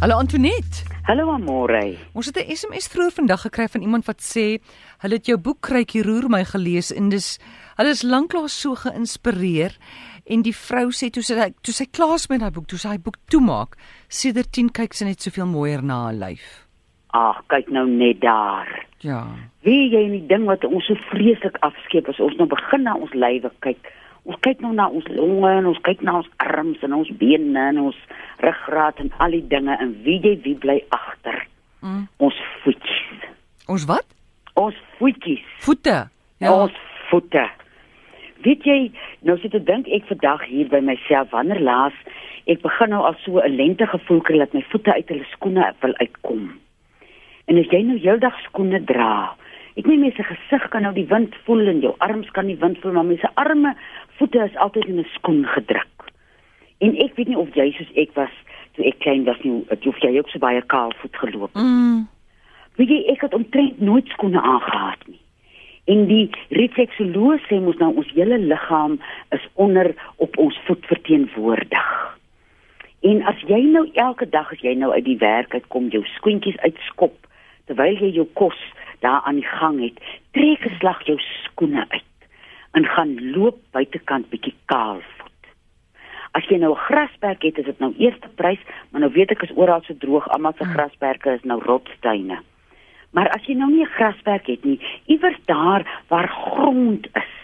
Hallo Antoinette. Hallo Amore. Ons het 'n SMS vroeër vandag gekry van iemand wat sê hulle het jou boek Kruikie roer my gelees en dis hulle is lanklaas so geïnspireer en die vrou sê toe sy toe sy klaar is met daai boek, toe sy hy boek toemaak, sedert 10 kyk sy net soveel mooier na haar lyf. Ag, kyk nou net daar. Ja. Wie jy nie ding wat ons so vreeslik afskeep as ons nou begin na ons lywe kyk. Ons kyk nou na ons longe en ons kyk na ons arms en ons bene en ons ruggraat en al die dinge en wie jy wie bly agter. Mm. Ons voetjies. Ons wat? Ons voetjies. Voete. Ja. Ons voete. Weet jy, nou sit ek dink ek vandag hier by myself wanneer laas ek begin nou al so 'n lente gevoel kry dat my voete uit hulle skoene wil uitkom. En as jy nou heeldag skoene dra, ek meen mense gesig kan nou die wind voel en jou arms kan die wind voel, maar mense arme, voete is altyd in 'n skoen gedruk. En ek weet nie of jy soos ek was toe ek klein was nie, of jy ook so baie kaal voet geloop het. Mm. Weet jy, ek het omtrent nooit skoene aangehad nie. En die refleksoloog sê mos nou ons hele liggaam is onder op ons voet verteenwoordig. En as jy nou elke dag as jy nou uit die werk uitkom, jou skoentjies uitskop terwyl jy jou kos daar aan die gang het, trek 'n slag jou skoene uit en gaan loop buitekant bietjie kaal voet. As jy nou 'n grasperk het, is dit nou eerste prys, maar nou weet ek is oral so droog, almal se grasperke is nou rotsteine. Maar as jy nou nie 'n grasperk het nie, iewers daar waar grond is.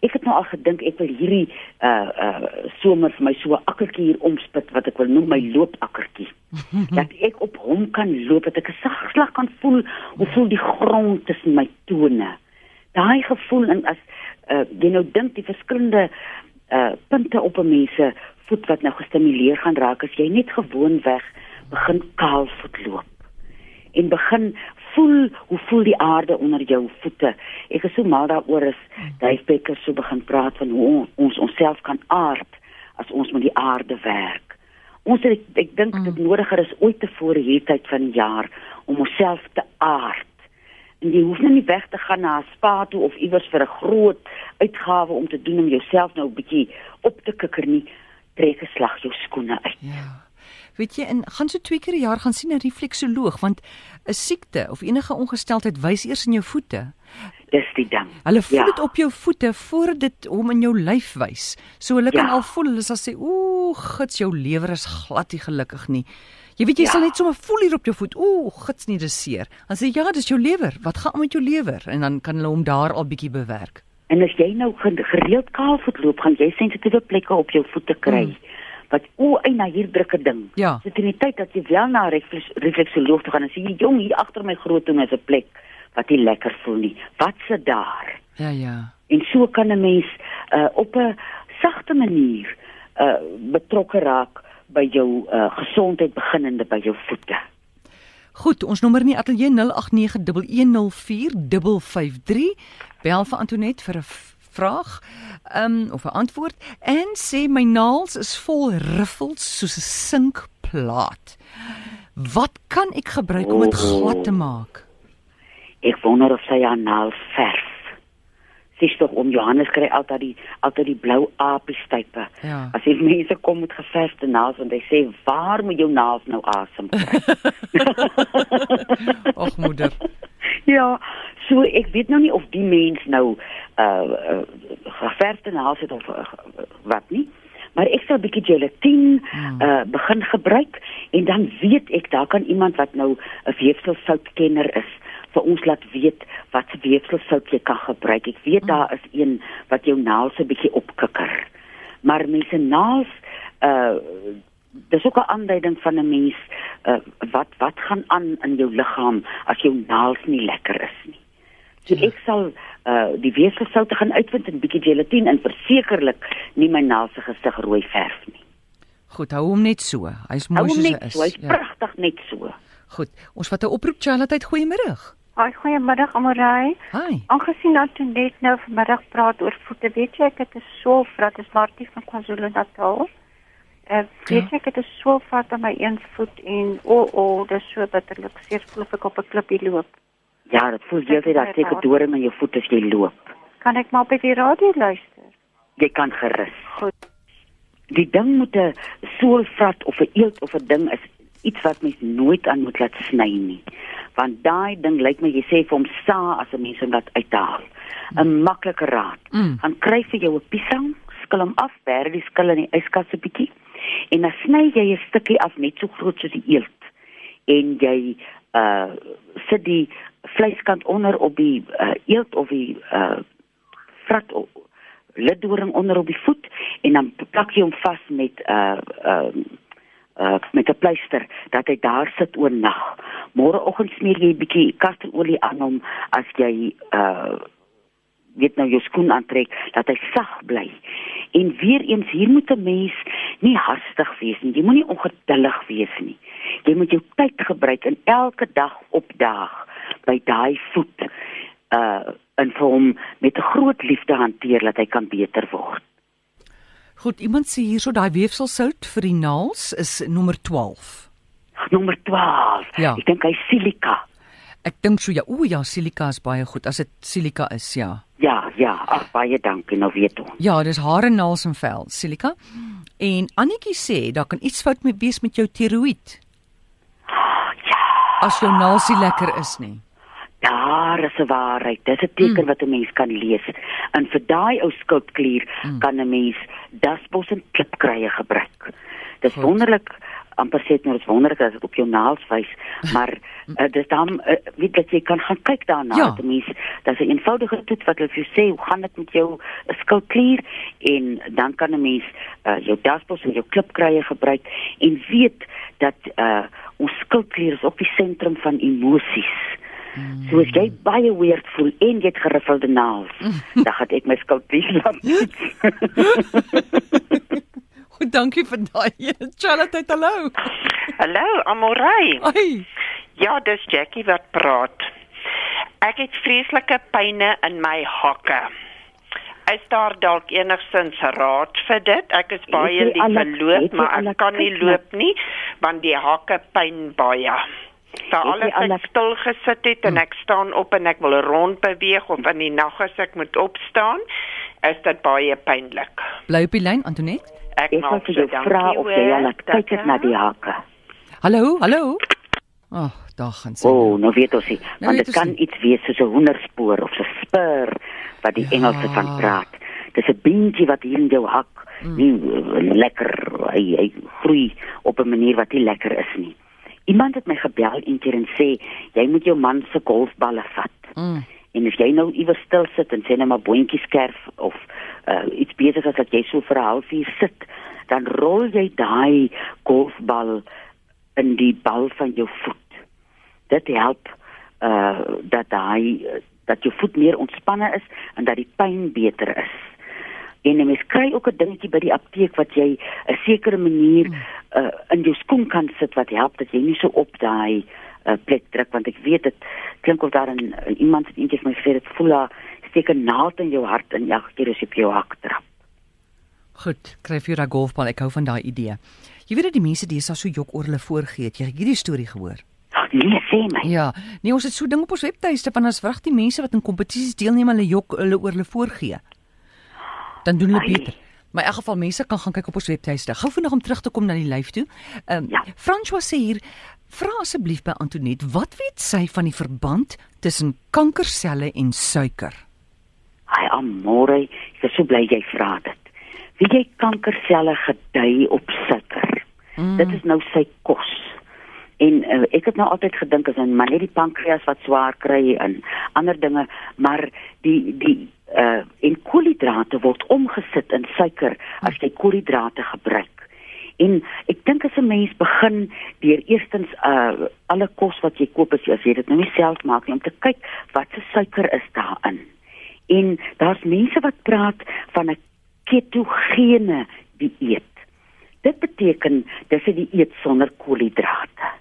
Ek het nou al gedink ek wil hierdie uh uh somer vir my so 'n akkertjie hier omspit wat ek wil noem my loopakkertjie. dat ek op hom kan loop, dat ek 'n sag slag kan voel, hoe voel die grond tussen my tone. Daai gevoel en as uh jy nou dink die verskillende uh punte op 'n mens se voet wat nou gestimuleer gaan raak as jy net gewoonweg begin kaal voet loop en begin voel hoe voel die aarde onder jou voete. Ek is so mal daaroor as Dave Becker so begin praat van hoe ons onsself kan aard as ons met die aarde werk. Ons het, ek, ek dink dit nodiger is ooit tevore hierdie tyd van die jaar om onsself te aard. Jy hoef nou nie weg te gaan na 'n spa toe of iewers vir 'n groot uitgawe om te doen om jouself nou 'n bietjie op te kikker nie. Trek 'n slag jou skoene uit. Ja. Weet jy, en gaan so twee keer 'n jaar gaan sien 'n refleksoloog want 'n siekte of enige ongesteldheid wys eers in jou voete. Dis die ding. Hulle voel Ja. dit op jou voete voor dit hom in jou lyf wys. So hulle kan Ja. al voel, hulle sal sê, "Ooh, gits jou lewer is glad nie gelukkig nie." Jy weet jy Ja. sal net sommer voel hier op jou voet. Ooh, gits nie dis seer. Dan sê "Ja, dis jou lewer. Wat gaan aan met jou lewer?" En dan kan hulle hom daar al bietjie bewerk. En as jy nou ge- gereeld kaalvoet loop, gaan jy sensitiewe plekke op jou voete kry. Mm. Wat o, ei na hier druk 'n ding. Ja. Dit in die tyd dat jy wel na 'n refleksoloog toe gaan en sê jy jong hier agter my groot tong is 'n plek wat nie lekker voel nie. Wat se daar? Ja, ja. En so kan 'n mens uh, op 'n sagte manier uh, betrokke raak by jou uh, gesondheid beginnende by jou voete. Goed, ons nommer in die ateljee 0891104553. Bel vir Antoinette vir 'n vraag um, of 'n antwoord en sê my naels is vol riffels soos 'n sinkplaat. Wat kan ek gebruik om dit glad te maak? Ek wonder of sy haar naels verf. Sies tog om Johannes kry altyd die altyd die blou apiesstype. Ja. As jy mense kom met geverfde naels en hy sê waar moet jou naels nou asem kry? Ag moeder. ja, so ek weet nou nie of die mens nou uh, uh geverfde naels het of uh, wat nie. Maar ek sal 'n bietjie gelatine uh begin gebruik en dan weet ek daar kan iemand wat nou 'n weefselsoutkenner is vir ons laat weet wat se weefselsout jy kan gebruik. Ek weet daar is een wat jou naels 'n bietjie opkikker. Maar mense naels uh dis ook 'n aanduiding van 'n mens uh wat wat gaan aan in jou liggaam as jou naels nie lekker is nie. So Ja. ek sal uh die weefselsoute gaan uitvind en bietjie gelatine en versekerlik nie my naels se gesig rooi verf nie. Goed, hou hom net so. Hy's mooi soos hy is. so, hy's Ja. pragtig net so. Goed, ons vat 'n oproep Charlotte, goeiemiddag. Haai, goeiemiddag Amorey. Hi. Aangesien dat toe net nou vanmiddag praat oor voete, weet jy ek het 'n swolvat, dis Martie van KwaZulu-Natal. Uh, weet Ja. jy ek het 'n swolvat aan my een voet en o, oh, o, oh, dis so bitterlik seer voel ek op 'n klippie loop. Ja, dit voel jy dat jy 'n doring in jou voet as jy loop. Kan ek maar op die radio luister? Jy kan gerus. Goed. Die ding moet 'n soolvat of 'n eelt of 'n ding is iets wat mens nooit aan moet laat sny nie. Want daai ding lyk my jy sê vir hom sa as 'n mens hom laat uithaal. 'n Maklike raad. Mm. Gaan kry vir jou 'n piesang, skil hom af, berg die skil in die yskas 'n bietjie en dan sny jy 'n stukkie af net so groot soos die eelt en jy uh sit die vleiskant onder op die uh, eelt of die uh vrat o- liddoring onder op die voet en dan plak jy hom vas met uh uh uh met 'n pleister dat hy daar sit oornag. Môreoggend smeer jy 'n bietjie kasterolie aan hom as jy uh weet nou jou skoen aantrek dat hy sag bly. En weer eens hier moet 'n mens nie hastig wees nie. Jy moenie ongeduldig wees nie. Jy moet jou tyd gebruik en elke dag opdaag by daai voet uh en vir hom met 'n groot liefde hanteer dat hy kan beter word. Goed, iemand sê hierso daai weefselsout vir die naels is nommer 12. Nommer 12. Ja. Ek dink hy silika. Ek dink so ja, o ja, silika is baie goed as dit silika is, ja. Ja, ja, ag baie dankie, nou weet ons. Ja, dis hare, naels en vel, silika. En Annetjie sê daar kan iets fout met wees met jou tiroïed Ja, as jou naels nie lekker is nie. Daar is 'n waarheid. Dis 'n teken Mm. wat 'n mens kan lees. En vir daai ou skildklier Mm. kan 'n mens dasbos en klipkruie gebruik. Dis Goed. wonderlik amper sê dit nou dis wonderlik as dit op jou naels wys, maar uh, dis dan uh, weet dat jy kan gaan kyk daarna. Ja. Dat 'n mens dis 'n eenvoudige toets wat hulle vir jou sê, hoe gaan dit met jou uh, skildklier en dan kan 'n mens uh, jou dasbos en jou klipkruie gebruik en weet dat uh, ons skildklier is ook die sentrum van emosies. So as jy baie weird voel en jy het geriffelde naels, dan gaan ek my skildklier laat. Goed, dankie vir daai. Charlotte, hallo. Hallo, Amorey. Ai. Ja, dis Jackie wat praat. Ek het vreeslike pyne in my hakke. Is daar dalk enigsins raad vir dit? Ek is baie lief vir loop, maar ek kan nie na- loop nie want die hakke pyn baie. Jy alles al ek stil gesit het en ek staan op en ek wil rond beweeg of in die nag as ek moet opstaan, is dit baie pynlik. Bly op die lyn, Antoinette. Ek Ek maak vir so jou vra of jy al kyk het na die hakke. Hallo, hallo. Ag, oh, daar gaan sy. O, oh, nou weet ons nie, Nou want dit kan nie. iets wees soos 'n hoenderspoor of 'n spur wat die Ja. Engelse van praat. Dis 'n beentjie wat hier in jou hak Mm. nie lekker hy, hy groei op 'n manier wat nie lekker is nie. Iemand het my gebel eendag en sê jy moet jou man se golfballe vat. Mm. En as jy nou iewers stil sit en sê net maar boontjies skerf of uh, iets besig is dat jy so vir 'n halfuur sit, dan rol jy daai golfbal in die bal van jou voet. Dit help uh dat daai dat jou voet meer ontspanne is en dat die pyn beter is. En 'n mens kry ook 'n dingetjie by die apteek wat jy 'n sekere manier uh in jou skoen kan sit wat help dat jy nie so op daai uh, plek druk want ek weet dit klink of daar 'n uh, iemand het eendag vir my gesê dit voel daar steek 'n naald in jou hart en elke keer as jy op jou hak trap. Goed, kry vir daai golfbal. Ek hou van daai idee. Jy weet dat die mense deesdae so jok oor hulle voorgee. Jy het hierdie storie gehoor. Nee, sê my. Ja, nee, ons het so ding op ons webtuiste van as vrag die mense wat in kompetisies deelneem, hulle jok hulle oor hulle voorgee. Dan doen hulle beter. Maar in elk geval mense kan gaan kyk op ons webtuiste. Gou vinnig om terug te kom na die lyf toe. Ehm um, Ja. François sê hier, vra asseblief by Antoinette, wat weet sy van die verband tussen kankerselle en suiker? Ai amore, ek is so bly jy vra dit. Wie jy kankerselle gedui op suiker. Mm. Dit is nou sy kos. En uh, ek het nou altyd gedink as 'n maar net die pankreas wat swaar kry en ander dinge, maar die die uh en koolhidrate word omgesit in suiker as jy koolhidrate gebruik. En ek dink as 'n mens begin deur eerstens uh alle kos wat jy koop as jy, as jy dit nou nie self maak nie om te kyk wat se suiker is daarin. En daar's mense wat praat van 'n ketogene dieet. Dit beteken dis 'n dieet sonder koolhidrate.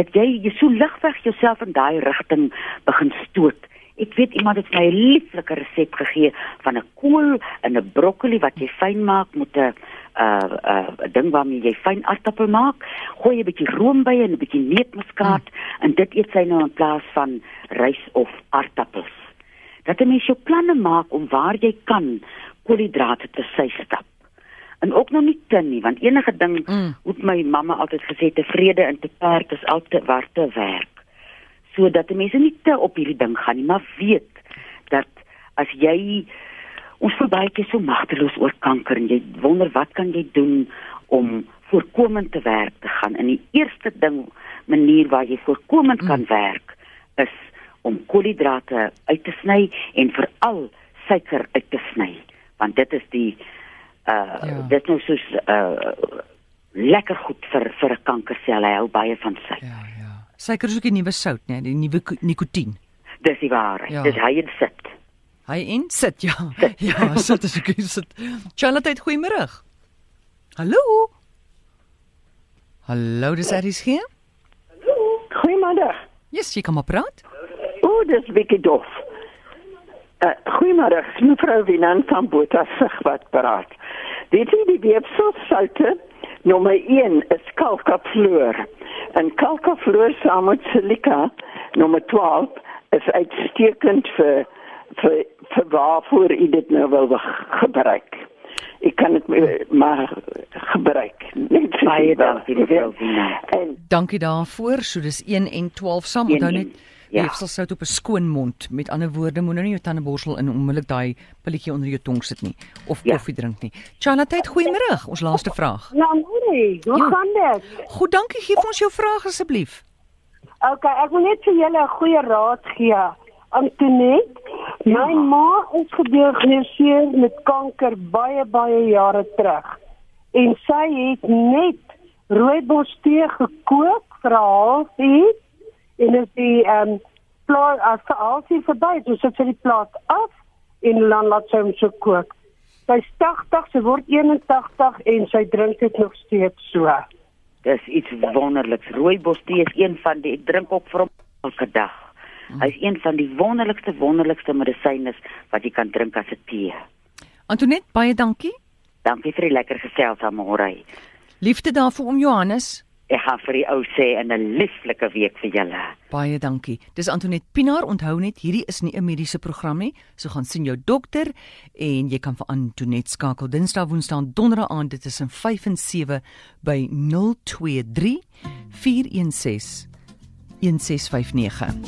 Dat jy jy so ligweg jouself in daai rigting begin stoot. Ek weet iemand het my 'n lieflike resep gegee van 'n kool en 'n broccoli wat jy fyn maak met 'n 'n uh, uh, ding waarmee jy fyn aardappel maak. Gooi 'n bietjie room by en 'n bietjie neutmuskaat mm. en dit eet sy nou in plaas van rys of aardappels. Dat 'n mens jou planne maak om waar jy kan koolhidrate te sy stap. En ook nog nie te nie want enige ding Mm. het my mamma altyd gesê tevrede en te perd is altyd warte werk. Sodat mense nie te op hierdie ding gaan nie maar weet dat as jy ons voel baie keer so magteloos oor kanker en jy wonder wat kan jy doen om voorkomend te werk te gaan. En die eerste ding manier waar jy voorkomend kan werk is om koolhidrate uit te sny en veral suiker uit te sny want dit is die uh Ja. dit is nou soos uh lekker goed vir vir 'n kankersel hy hou baie van suiker Ja, ja. Suiker is ook die nuwe sout, né? Die nuwe ko- nikotien. dis die waarheid Ja. dis hy en sit Hy en sit ja. Ja, sit ek hier sit. Charlotte, goeiemôre. Hallo. Hallo, dis Aries hier. Goeiemiddag. Yes, jy kan maar praat. O, dis Vicky Dof. Uh, goeiemiddag, mevrou Winan van Botasig wat praat. Weet jy die weefselsoute nommer 1 is kalkafloor. En kalkafloor saam met silika nommer 12 is uitstekend vir vir vir waarvoor u dit nou wil gebruik. Ek kan dit eh, maar gebruik. Net Baie dankie, mevrou Winan. En Dankie daarvoor. So dis 1 en 12 saam. 1 Onthou net ja. weefselsout op 'n skoon mond. Met ander woorde, moenie nou jou tandeborsel in onmiddellik daai pilletjie onder jou tong sit nie of Ja. koffie drink nie. Charlotte, goeiemôre. Ons laaste vraag. Ja, nee, hoe Ja. gaan dit? Goed, dankie. Gee vir ons jou vraag asseblief. Okay, ek wil net vir julle 'n goeie raad gee. Antoinette, my ma is gediagnoseer met kanker baie baie jare terug. En sy het net rooibos tee gekook vir 'n halfuur en is die ehm um, plaas as die halfuur verby, so sit sy die plaas af en dan laat sy hom so kook. Sy's 80, sy word 81 en sy drink dit nog steeds so. Dis iets wonderliks. Rooibos tee is een van die ek drink ook vir hom elke dag. Hy's een van die wonderlikste wonderlikste medisyne wat jy kan drink as 'n tee. Antoinette, baie dankie. Dankie vir die lekker gesels aan môre. Liefde daarvoor om Johannes. Ek gaan vir die ou sê en 'n lieflike week vir julle. Baie dankie. Dis Antoinette Pinaar. Onthou net, hierdie is nie 'n mediese program nie. So gaan sien jou dokter en jy kan vir Antoinette skakel Dinsdag, Woensdae en Donderdag aand dit tussen 5 en 7 by 023 416 1659.